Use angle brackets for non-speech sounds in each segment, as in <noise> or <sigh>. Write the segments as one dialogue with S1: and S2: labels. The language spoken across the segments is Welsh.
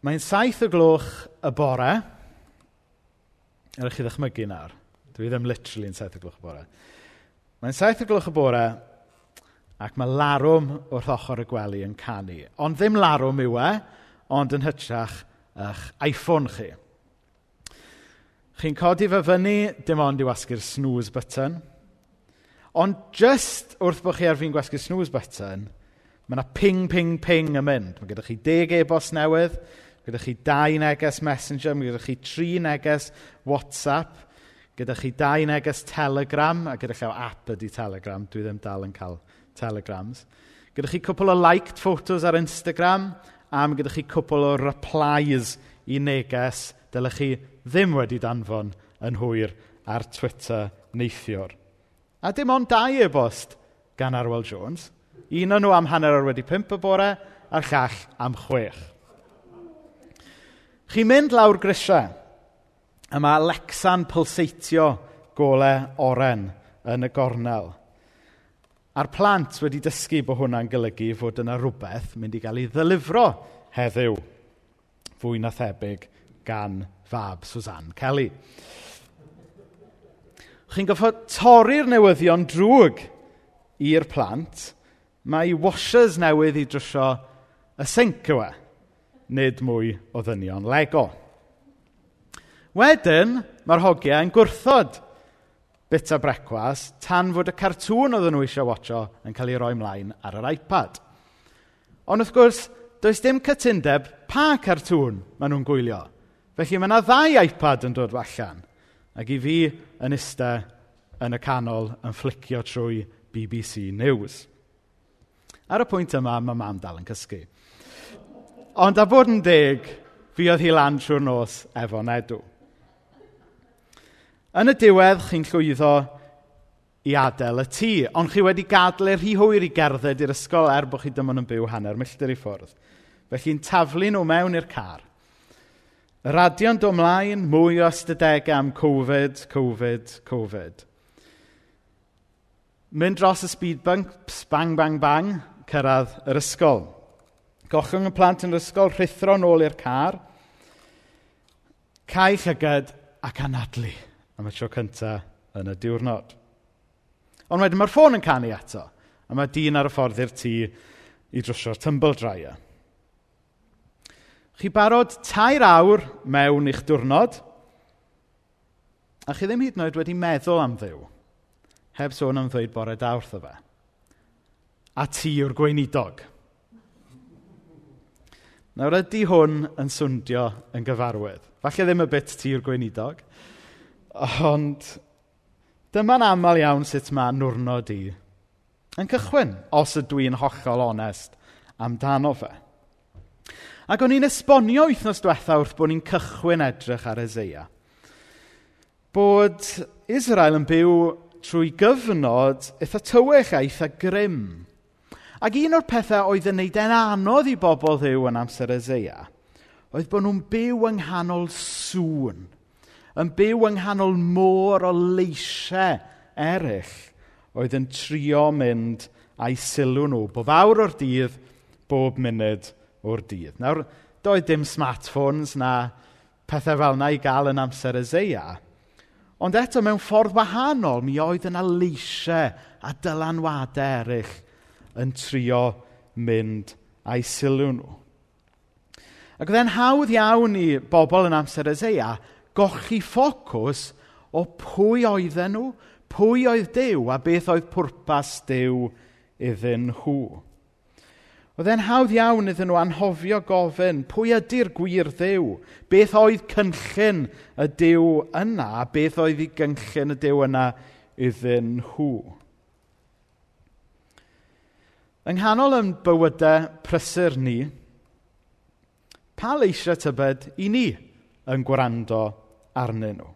S1: Mae'n saith y gloch y bore. Er chi ddechmygu nawr. Dwi ddim literally yn saith y gloch y bore. Mae'n saith y gloch y bore ac mae larwm wrth ochr y gwely yn canu. Ond ddim larwm yw e, ond yn hytrach eich iPhone chi. Chi'n codi fe fyny, dim ond i wasgu'r snooze button. Ond just wrth bod chi ar fi'n gwasgu'r snooze button, mae yna ping, ping, ping yn mynd. Mae gyda chi deg e-bost newydd, Gyda chi dau neges Messenger, mae gyda chi tri neges WhatsApp, gyda chi dau neges Telegram, a gyda chi app ydy Telegram, dwi ddim dal yn cael Telegrams. Gyda chi cwpl o liked photos ar Instagram, a mae gyda chi cwpl o replies i neges dylech chi ddim wedi danfon yn hwyr ar Twitter neithiwr. A dim ond dau e-bost gan Arwel Jones. Un o'n nhw am hanner ar wedi pimp y bore, a'r llall am chwech. Chi'n mynd lawr grisiau, a mae Alexa'n pulseitio golau oren yn y gornel. A'r plant wedi dysgu bod hwnna'n golygu fod yna rhywbeth mynd i gael ei ddylifro heddiw fwy na thebyg gan fab Suzanne Kelly. Chi'n goffod torri'r newyddion drwg i'r plant, mae washers newydd i drysio y sinc yw e nid mwy o ddynion Lego. Wedyn, mae'r hogiau yn gwrthod bita brecwas tan fod y cartŵn oedden nhw eisiau watcho yn cael ei roi ymlaen ar yr iPad. Ond wrth gwrs, does dim cytundeb pa cartŵn maen nhw'n gwylio. Felly mae yna ddau iPad yn dod allan. Ac i fi yn ista yn y canol yn fflicio trwy BBC News. Ar y pwynt yma, mae mam dal yn cysgu. Ond a bod yn deg, fi oedd hi lan trwy'r nos efo Nedw. Yn y diwedd, chi'n llwyddo i adael y tŷ, ond chi wedi gadlu rhy hwyr i gerdded i'r ysgol er bod chi dyma yn byw hanner milltir i ffwrdd. Felly'n taflu nhw mewn i'r car. Y radio'n dod ymlaen, mwy o ystadegau am Covid, Covid, Covid. Mynd dros y speed bumps, bang, bang, bang, cyrraedd yr ysgol. Gochwng y plant yn yr ysgol, rhithro nôl i'r car. Cau llygad ac anadlu am y tro cyntaf yn y diwrnod. Ond wedyn mae'r ffôn yn canu eto, a mae dyn ar y ffordd i'r tŷ i drwsio'r tumble dryer. Chi barod tair awr mewn i'ch diwrnod, a chi ddim hyd yn oed wedi meddwl am ddiw, heb sôn am ddweud bore dawrth o fe. A ti yw'r gweinidog. Nawr ydy hwn yn swndio yn gyfarwydd? Falle ddim y bit tir gweinidog, ond dyma'n aml iawn sut mae nwrnod i yn cychwyn, os ydw i'n hollol onest amdano fe. Ac o'n i'n esbonio wythnos diwetha wrth bod ni'n cychwyn edrych ar Ezeia. Bod Israel yn byw trwy gyfnod eitha tywych a eitha grym Ac un o'r pethau oedd yn neud e'n anodd i bobl ddiw yn amser Ezeia, oedd bod nhw'n byw yng nghanol sŵn, yn byw yng nghanol môr o leisiau eraill, oedd yn trio mynd a'i sylw nhw, bob awr o'r dydd, bob munud o'r dydd. Nawr, doedd dim smartphones na pethau fel yna i gael yn amser Ezeia, ond eto mewn ffordd wahanol, mi oedd yna leisiau a dylanwadau eraill yn trio mynd a'i sylw nhw. Ac oedd e'n hawdd iawn i bobl yn amser Ezeia gochi ffocws o pwy oedden nhw, pwy oedd Dyw a beth oedd pwrpas Dyw iddyn nhw. Oedd e'n hawdd iawn iddyn nhw anhofio gofyn pwy ydy'r gwir ddew, beth oedd cynllun y dew yna, beth oedd i gynllun y dew yna iddyn nhw. Yng nghanol yn bywydau prysur ni, pa leisiau tybed i ni yn gwrando arnyn nhw?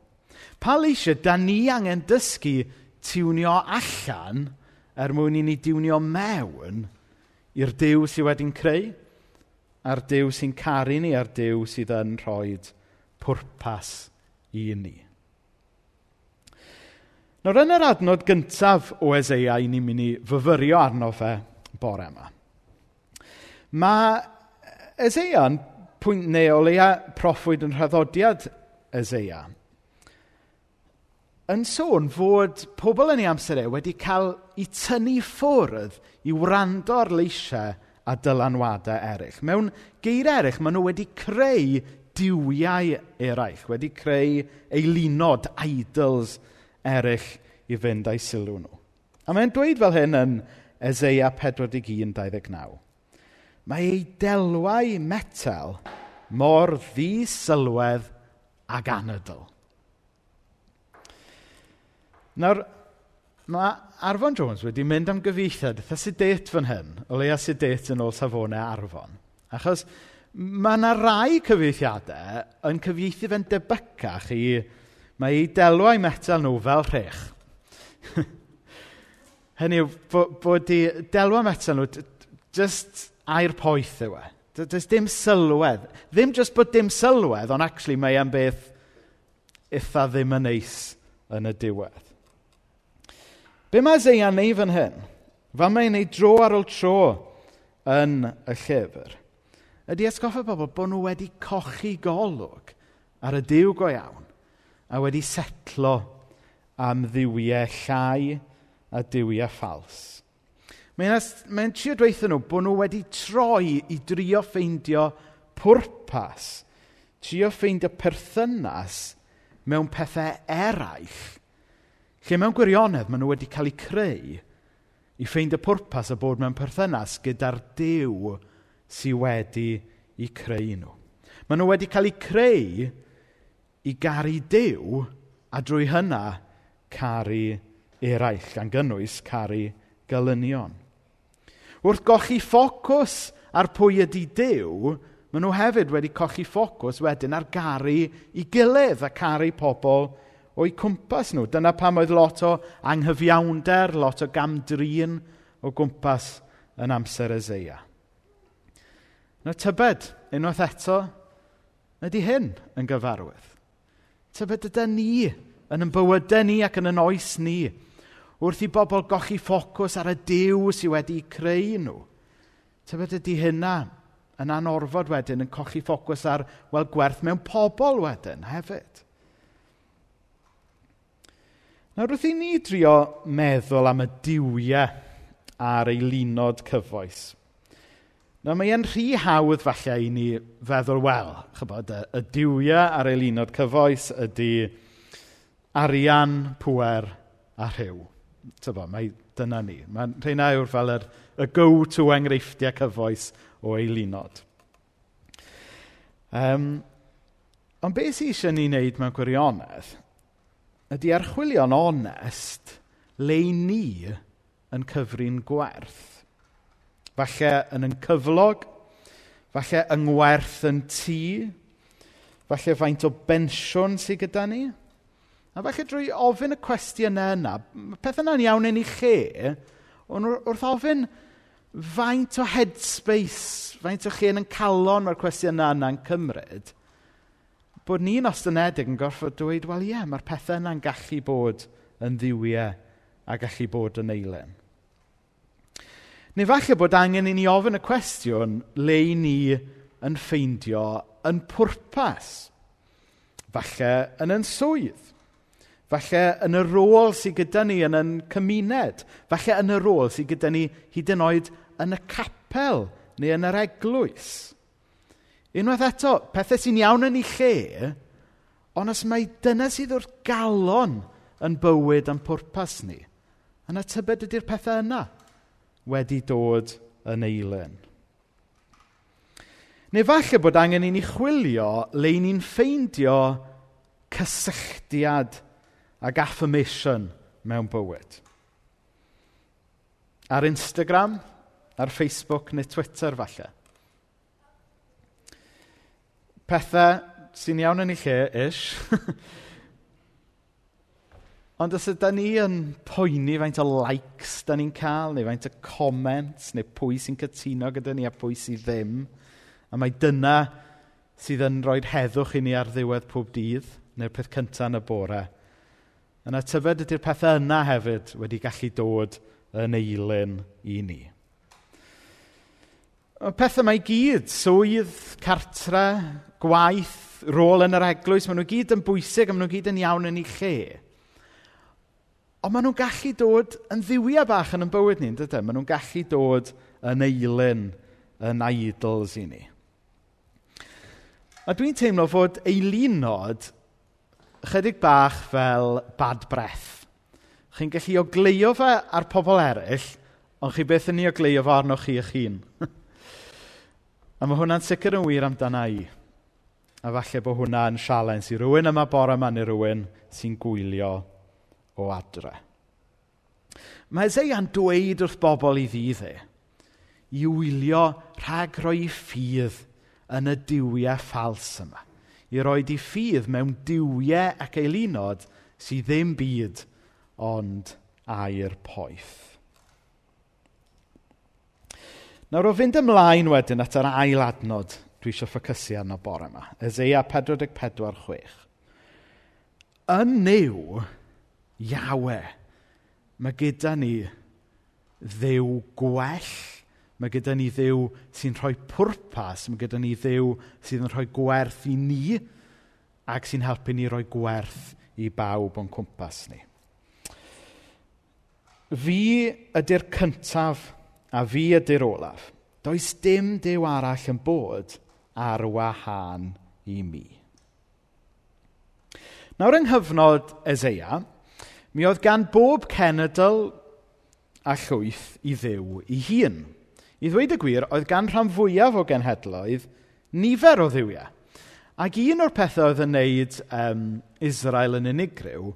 S1: Pa leisiau da ni angen dysgu tiwnio allan er mwyn i ni diwnio mewn i'r Dyw sydd wedi'n creu, a'r Dyw sy'n caru ni, a'r Dyw sydd yn rhoi pwrpas i ni. Nawr yn yr adnod gyntaf o Eseia, ni'n mynd i fyfyrio arno fe bore yma. Ma' yn pwynt neu o leia proffwyd yn rhaddodiad Eseia yn sôn fod pobl yn ei amser e wedi cael eu tynnu ffwrdd i wrando ar leisiau a dylanwadau eraill. Mewn geir eraill, maen nhw wedi creu diwiau eraill, wedi creu eilunod, idols eraill i fynd â'i sylw nhw. A mae'n dweud fel hyn yn Ezeia 41-29. Mae ei delwau metel mor ddisylwedd ag anadl. Nawr, mae Arfon Jones wedi mynd am gyfeithiad eitha sedet fan hyn, o leia sedet yn ôl safonau Arfon. Achos mae yna rai cyfeithiadau yn cyfieithu fe'n debycach i mae ei delwau metal nhw fel rhech. <laughs> Hynny yw, bo- bod ei delwem eto nhw just a'i'r poeth yw e. Does dim sylwedd. Ddim just bod dim sylwedd, ond actually mae e'n beth eitha ddim yn neis yn y diwedd. Be mae Zeian neud fan hyn? Fa mae'n neud dro ar ôl tro yn y llyfr. Ydy esgoffa bobl bod nhw wedi cochi golwg ar y diw go iawn a wedi setlo am ddiwiau llai a diwiau e ffals. Mae'n mae trio dweithio nhw bod nhw wedi troi i drio ffeindio pwrpas, trio ffeindio perthynas mewn pethau eraill, lle mewn gwirionedd maen nhw wedi cael eu creu i ffeindio pwrpas a bod mewn perthynas gyda'r dew sydd wedi eu creu nhw. Maen nhw wedi cael eu creu i garu dew a drwy hynna caru eraill, gan gynnwys caru gylynion. Wrth gochi ffocws ar pwy ydy Dyw, maen nhw hefyd wedi cochi ffocws wedyn ar garu i gilydd a caru pobl o'i cwmpas nhw. Dyna pam oedd lot o anghyfiawnder, lot o gamdrin o gwmpas yn amser y zeia. Na tybed, unwaith eto, ydy hyn yn gyfarwydd. Tybed ydy ni yn yn bywydau ni ac yn yn oes ni Wrth i bobl gochi ffocws ar y Duw sydd wedi'u creu nhw. Tybed ydy hynna yn anorfod wedyn yn cochi ffocws ar, wel, gwerth mewn pobl wedyn hefyd. Nawr wrth i ni drio meddwl am y diwiau a'r eilunod cyfoes. Nawr mae e'n rhy hawdd falle i ni feddwl, wel, chybod, y, y diwiau a'r eilunod cyfoes ydy arian, pwer a rhyw tybod, mae dyna ni. Mae rheina yw'r fel yr, y go-to enghreifftiau cyfoes o eilinod. Um, ond beth sydd eisiau ni wneud mewn gwirionedd ydy archwilio'n onest le ni yn cyfrin gwerth. Falle yn yn cyflog, falle yng ngwerth yn tŷ, falle faint o bensiwn sydd gyda ni, A falle drwy ofyn y cwestiynau yna, peth yna'n iawn yn ei lle, ond wrth ofyn faint o headspace, faint o chi yn calon mae'r cwestiynau yna'n cymryd, bod ni'n ostynedig yn gorfod dweud, wel ie, mae'r pethau yna'n gallu bod yn ddiwiau a gallu bod yn eilen. Neu falle bod angen i ni ofyn y cwestiwn le i ni yn ffeindio yn pwrpas, falle yn yn swydd. Falle yn y rôl sydd gyda ni yn yn cymuned. Falle yn y rôl sydd gyda ni hyd yn oed yn y capel neu yn yr eglwys. Unwaith eto, pethau sy'n iawn yn ei lle, ond os mae dyna sydd wrth galon yn bywyd a'n pwrpas ni, yna tybed ydy'r pethau yna wedi dod yn eilen. Neu falle bod angen i ni chwilio le ni'n ffeindio cysylltiad ac affirmation mewn bywyd. Ar Instagram, ar Facebook neu Twitter falle. Pethau sy'n iawn yn ei lle, ish. <laughs> Ond os ydy ni yn poeni faint o likes da ni'n cael, neu faint o comments, neu pwy sy'n cytuno gyda ni a pwy sydd ddim, a mae dyna sydd yn rhoi heddwch i ni ar ddiwedd pob dydd, neu'r peth cyntaf yn y bore – Yna tyfed ydy'r pethau yna hefyd wedi gallu dod yn eilyn i ni. Y pethau mae gyd, swydd, cartre, gwaith, rôl yn yr eglwys, maen nhw gyd yn bwysig a maen nhw gyd yn iawn yn ei lle. Ond maen nhw'n gallu dod yn ddiwia bach yn yn bywyd ni, dydyn? Maen nhw'n gallu dod yn eilyn, yn idols i ni. A dwi'n teimlo fod eilinod chydig bach fel bad breath. Chi'n gallu ogleio fe ar pobl eraill, ond chi beth yn ei ogleio fe arnoch chi eich hun. <laughs> a mae hwnna'n sicr yn wir amdana i. A falle bod hwnna'n yn sialens i rywun yma bore yma neu rywun sy'n gwylio o adre. Mae Ezeia'n dweud wrth bobl i ddydd e, i wylio rhag roi ffydd yn y diwiau ffals yma i roi di ffydd mewn diwiau ac eilunod sydd ddim byd ond a'i'r poeth. Nawr o fynd ymlaen wedyn at yr ail adnod dwi eisiau ffocysu arno bore yma, Ezeia 44.6. Yn niw, Iawe, mae gyda ni ddew gwell Mae gyda ni ddiw sy'n rhoi pwrpas, mae gyda ni ddiw sydd yn rhoi gwerth i ni ac sy'n helpu ni roi gwerth i bawb o'n cwmpas ni. Fi ydy'r cyntaf a fi ydy'r olaf. Does dim dew arall yn bod ar wahân i mi. Nawr yng nghyfnod Ezeia, mi oedd gan bob cenedl a llwyth i ddew i hun. I ddweud y gwir, oedd gan rhan fwyaf o genhedloedd nifer o ddiwiau. Ac un o'r pethau oedd yn wneud um, Israel yn unigryw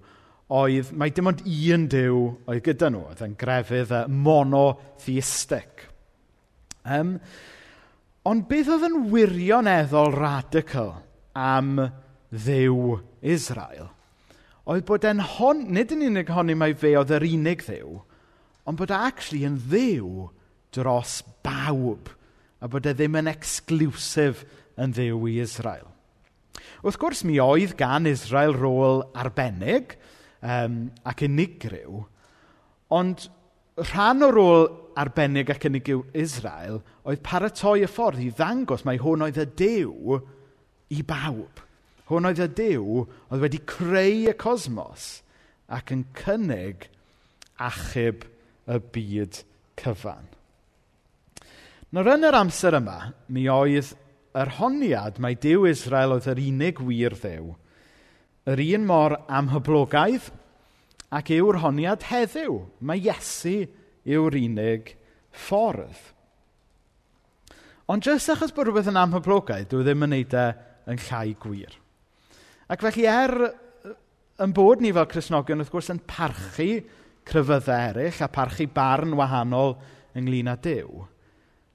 S1: oedd mae dim ond un diw oedd gyda nhw. Oedd yn grefydd uh, monotheistic. Um, ond beth oedd yn wirioneddol radical am ddiw Israel? Oedd bod e'n hon, nid yn unig honni mai fe oedd yr unig ddiw, ond bod e actually yn ddiw dros bawb a bod e ddim yn exclusif yn ddew i Israel. Wrth gwrs, mi oedd gan Israel rôl arbennig um, ac unigryw, ond rhan o rôl arbennig ac unigryw Israel oedd paratoi y ffordd i ddangos mai hwn oedd y Dew i bawb. Hwn oedd y Dew oedd wedi creu y cosmos ac yn cynnig achub y byd cyfan. Nawr yn yr amser yma, mi oedd yr honiad mai Dew Israel oedd yr unig wir ddew, yr un mor amhyblogaidd ac yw'r honiad heddiw. Mae Iesu yw'r unig ffordd. Ond jyst achos bod rhywbeth yn amhyblogaidd, dwi e ddim yn neud e yn llai gwir. Ac felly er yn bod ni fel Cresnogion, wrth gwrs, yn parchu cryfyddau eraill a parchu barn wahanol ynglyn â Dyw,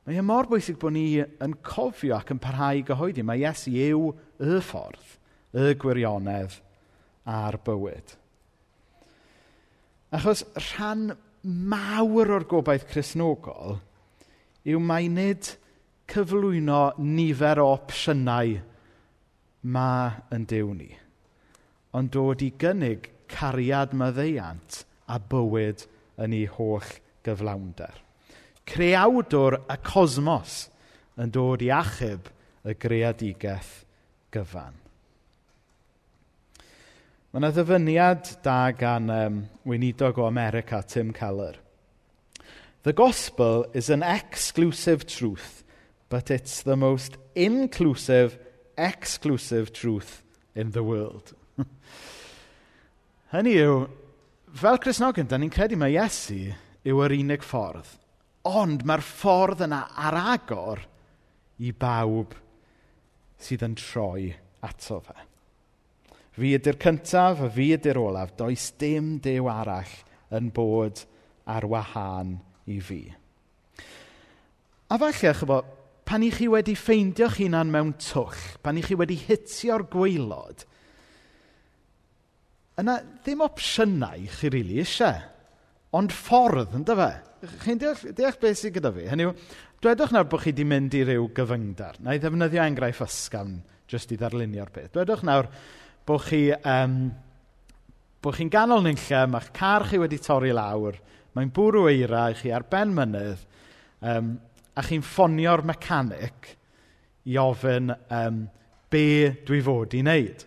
S1: Mae e mor bwysig bod ni yn cofio ac yn parhau i gyhoeddi. Mae Iesu yw y ffordd, y gwirionedd a'r bywyd. Achos rhan mawr o'r gobaith chrysnogol yw mai nid cyflwyno nifer o opsiynau ma yn dew ni, ond dod i gynnig cariad maddeiant a bywyd yn ei holl gyflawnder creawdwr y cosmos yn dod i achub y greadigaeth gyfan. Mae yna ddyfyniad da gan um, weinidog o America, Tim Keller. The gospel is an exclusive truth, but it's the most inclusive, exclusive truth in the world. <laughs> Hynny yw, fel Cresnogion, da ni'n credu mae Iesu yw yr unig ffordd. Ond ma'r ffordd yna ar agor i bawb sydd yn troi ato fe. Fi ydy'r cyntaf a fi ydy'r olaf. Does dim dew arall yn bod ar wahân i fi. A falle, chybod, pan i chi wedi ffeindio'ch hunan mewn twll, pan i chi wedi hitio'r gweilod, yna ddim opsiynau chi rili really eisiau, ond ffordd, ynddo fe? chi'n deall, deall beth sydd gyda fi? Hynny yw, dwedwch nawr bod chi wedi mynd i ryw gyfyngdar. Na i ddefnyddio enghraifft ysgafn jyst i ddarlunio'r beth. Dwedwch nawr bod chi... Um, bod chi'n ganol nynlle, mae'ch car chi wedi torri lawr, mae'n bwrw eira i chi ar ben mynydd, um, a chi'n ffonio'r mecanic i ofyn um, be dwi fod i wneud.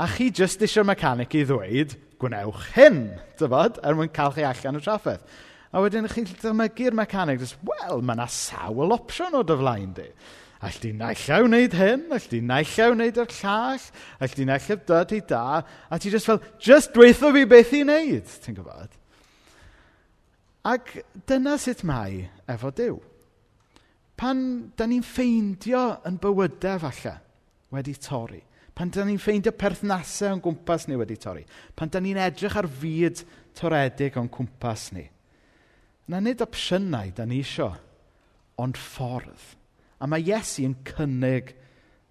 S1: A chi jyst eisiau'r mecanic i ddweud, gwnewch hyn, dyfod, er mwyn cael chi allan y trafferth. A wedyn chi'n gallu dychmygu'r mechanig wel, mae yna sawl opsiwn o dy flaen di. All di naill wneud hyn, all di naill wneud yr llall, all di naill dod i da, a ti just fel, just dweithio fi beth i wneud, ti'n gwybod? Ac dyna sut mae efo Dyw. Pan da ni'n ffeindio yn bywydau falle wedi torri, pan da ni'n ffeindio perthnasau o'n gwmpas ni wedi torri, pan da ni'n edrych ar fyd toredig o'n cwmpas ni, na nid opsiynau da ni isio, ond ffordd. A mae Iesu yn cynnig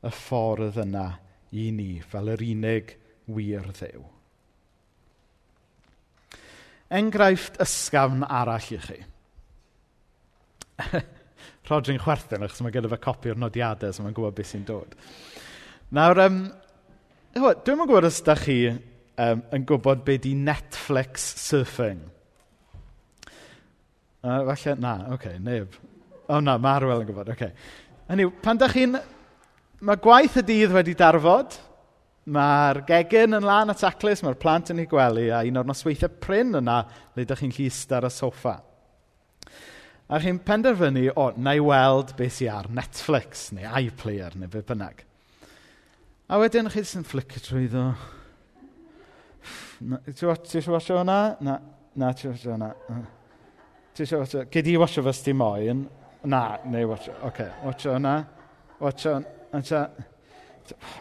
S1: y ffordd yna i ni fel yr unig wir ddew. Enghraifft ysgafn arall i chi. <laughs> Rodri'n chwerthin achos mae gyda fe copi o'r nodiadau so mae'n gwybod beth sy'n dod. Nawr, um, dwi'n gwybod os da chi um, yn gwybod beth di Netflix surfing. Uh, falle, na, oce, okay, neb. O oh, na, mae Arwel yn gwybod, oce. Okay. Hynny, pan da chi'n... Mae gwaith y dydd wedi darfod, mae'r gegin yn lan at aclus, mae'r plant yn ei gwely, a un o'r nosweithiau pryn yna, le da chi'n llist ar y soffa. A chi'n penderfynu, o, na i weld beth sy'n ar Netflix, neu iPlayer, neu beth bynnag. A wedyn chi sy'n flicio trwyddo. Ti'n watch hwnna? Na, na, ti'n watch hwnna. Ti eisiau watcha? Gyd i watcha fes ti moyn? Na, neu watcha. Oce, okay. watcha hwnna. Watcha hwnna.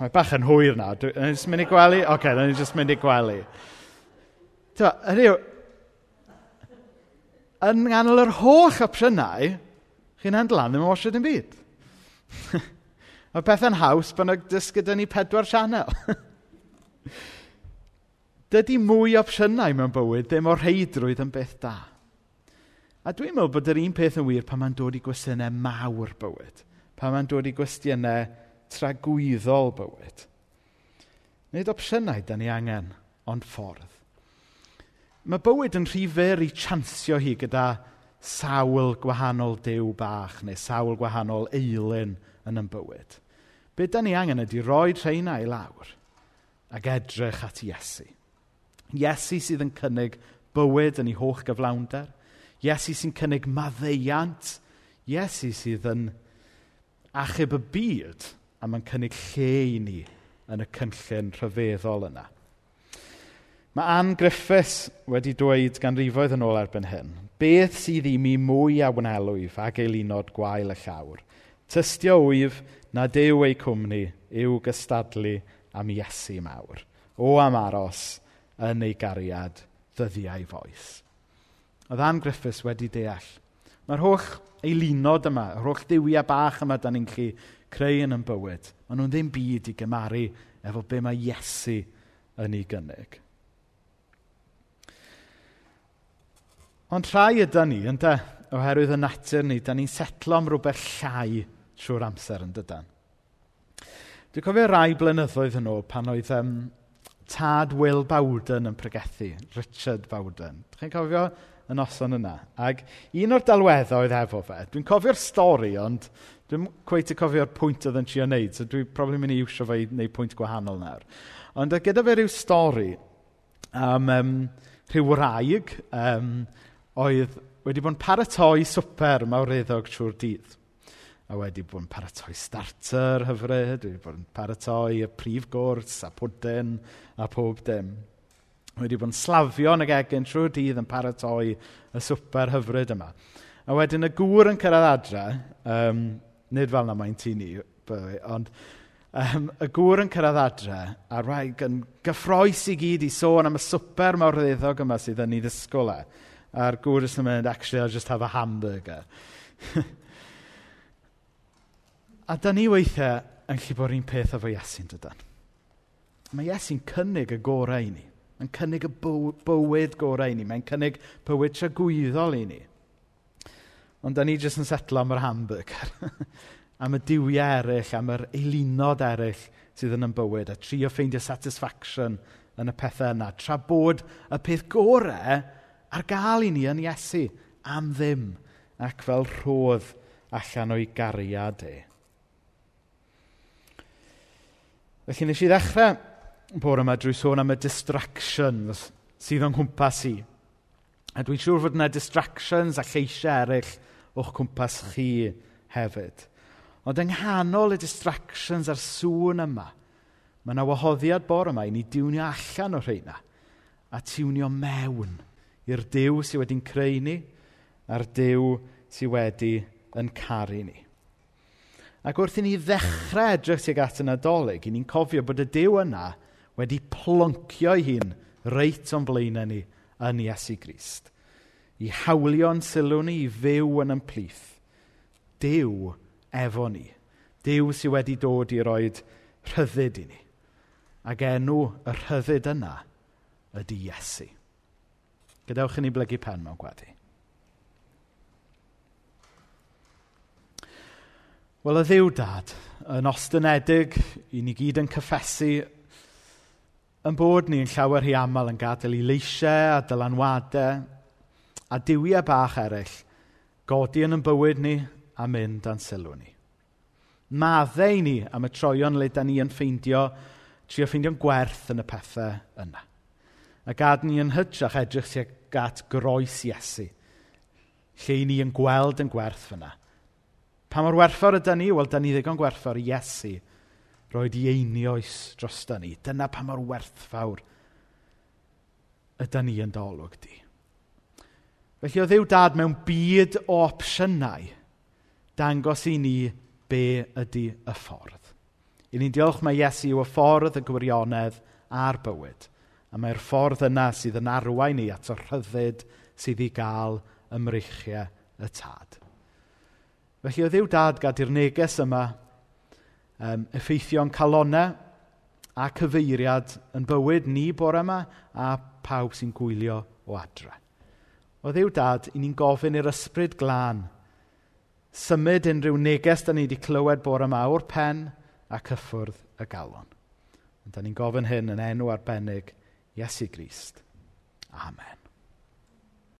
S1: Mae bach yn hwyr na. Dwi'n just mynd i gwely? Oce, okay, dwi'n just mynd i gwely. Ti'n hynny yw, yn ganol yr holl opsiynau, chi'n handlan ddim yn wasio dim byd. <laughs> Mae beth yn haws bod nhw'n dysgu ni pedwar sianel. <laughs> Dydy mwy opsiynau mewn bywyd, ddim o reidrwydd yn beth da. A dwi'n meddwl bod yr un peth yn wir pan mae'n dod i gwestiynau mawr bywyd. Pan mae'n dod i gwestiynau tragwyddol bywyd. Nid opsiynau da ni angen, ond ffordd. Mae bywyd yn rhy fyr i chansio hi gyda sawl gwahanol dew bach neu sawl gwahanol eilyn yn yn bywyd. Be da ni angen ydy roi rheina i lawr ac edrych at Iesu. Iesu sydd yn cynnig bywyd yn ei holl gyflawnder, Iesu sy'n cynnig maddeiant. Iesu sydd yn achub y byd a mae'n cynnig lle i ni yn y cynllun rhyfeddol yna. Mae Anne Griffiths wedi dweud ganrifoedd yn ôl erbyn hyn, beth sydd i mi mwy a wnelwyf ag eilunod gwael y llawr? Tystio wyf na dew ei cwmni yw gystadlu am Iesu mawr. O am aros yn ei gariad ddyddiau foes oedd Anne Griffiths wedi deall. Mae'r holl eilunod yma, yr holl ddiwiau bach yma da ni'n chi creu yn yn bywyd, maen nhw'n ddim byd i gymaru efo be mae Iesu yn ei gynnig. Ond rhai ydy ni, ynddo, oherwydd y natur ni, da ni'n setlo am rhywbeth llai trwy'r amser yn dydan. Dwi'n cofio rai blynyddoedd yn ôl pan oedd um, tad Will Bowden yn pregethu, Richard Bowden. Dwi'n cofio y noson yna. Ac un o'r dalweddau oedd efo fe, dwi'n cofio'r stori, ond dwi'n cweith i cofio'r pwynt oedd yn trio wneud, so dwi'n probably mynd i iwsio fe i wneud pwynt gwahanol nawr. Ond gyda fe rhyw stori am um, rhyw wraig um, oedd wedi bod yn paratoi swper mawreddog trwy'r dydd. A wedi bod yn paratoi starter hyfryd, wedi bod yn paratoi y prif gwrs a pwdyn a pob dim wedi bod yn slafio yn y gegin trwy'r dydd yn paratoi y swper hyfryd yma. A wedyn y gŵr yn cyrraedd adre, um, nid fel na mae'n tu ni, ond um, y gŵr yn cyrraedd adre, a rai yn gyffroes i gyd i sôn am y swper mawr ddeddog yma sydd yn ei ddisgwyl e. A'r gŵr yn mynd, actually, I'll just have a hamburger. <laughs> a da ni weithiau yn lle bod un peth efo Iesu'n dydan. Mae Iesu'n cynnig y gorau i ni. Mae'n cynnig y bywyd gorau i ni. Mae'n cynnig bywyd tragwyddol i ni. Ond da ni jyst yn setlo am yr hamburger. <laughs> am y diwiau eraill, am yr eilunod eraill sydd yn yn bywyd. A trio ffeindio satisfaction yn y pethau yna. Tra bod y peth gorau ar gael i ni yn Iesu am ddim ac fel rhodd allan o'i gariad e. Felly nes i ddechrau bore yma drwy sôn am y distractions sydd o'n cwmpas i. A dwi'n siŵr fod yna distractions a lleisiau eraill o'ch cwmpas chi hefyd. Ond yng nghanol y distractions a'r sŵn yma, mae yna wahoddiad bore yma i ni diwnio allan o'r rheina a tiwnio mewn i'r dew sydd wedi'n creu ni a'r dew sydd wedi yn caru ni. Ac wrth i ni ddechrau edrych tuag at y Nadolig, i ni'n cofio bod y dew yna – wedi ploncio ei hun reit o'n blaenau ni yn Iesu Grist. I hawlio'n sylw ni i fyw yn ymplith. Dyw efo ni. Dyw sydd wedi dod i roi rhyddid i ni. Ac enw y rhyddid yna ydy Iesu. Gadewch i ni blygu pen mewn gweddi. Wel, y ddiw dad, yn ostynedig, i ni gyd yn cyffesu yn bod ni'n llawer hi aml yn gadael i leisiau a dylanwadau a diwiau bach eraill godi yn yn bywyd ni a mynd a'n sylw ni. Maddau ni am y troion le da ni yn ffeindio, trio ffeindio'n gwerth yn y pethau yna. A gad ni yn hytrach edrych sy'n gat groes Iesu, lle ni yn gweld yn gwerth fyna. Pa mor werthfawr ydy ni? Wel, da ni ddigon gwerthfawr Iesu roed di einioes drosta ni. Dyna pa mor werthfawr ydy ni yn dolwg di. Felly o ddiw dad mewn byd o opsiynau dangos i ni be ydy y ffordd. I ni'n diolch mae Iesu yw y ffordd, y gwirionedd a'r bywyd. A mae'r ffordd yna sydd yn arwain ni at y rhyddid sydd i gael ymreichiau y tad. Felly o ddiw dad gad i'r neges yma um, effeithio'n calonau a cyfeiriad yn bywyd ni bore yma a pawb sy'n gwylio o adre. O Dduw dad, i ni'n gofyn i'r ysbryd glân symud unrhyw neges da ni wedi clywed bore yma o'r pen a cyffwrdd y galon. Da ni'n gofyn hyn yn enw arbennig Iesu Grist. Amen.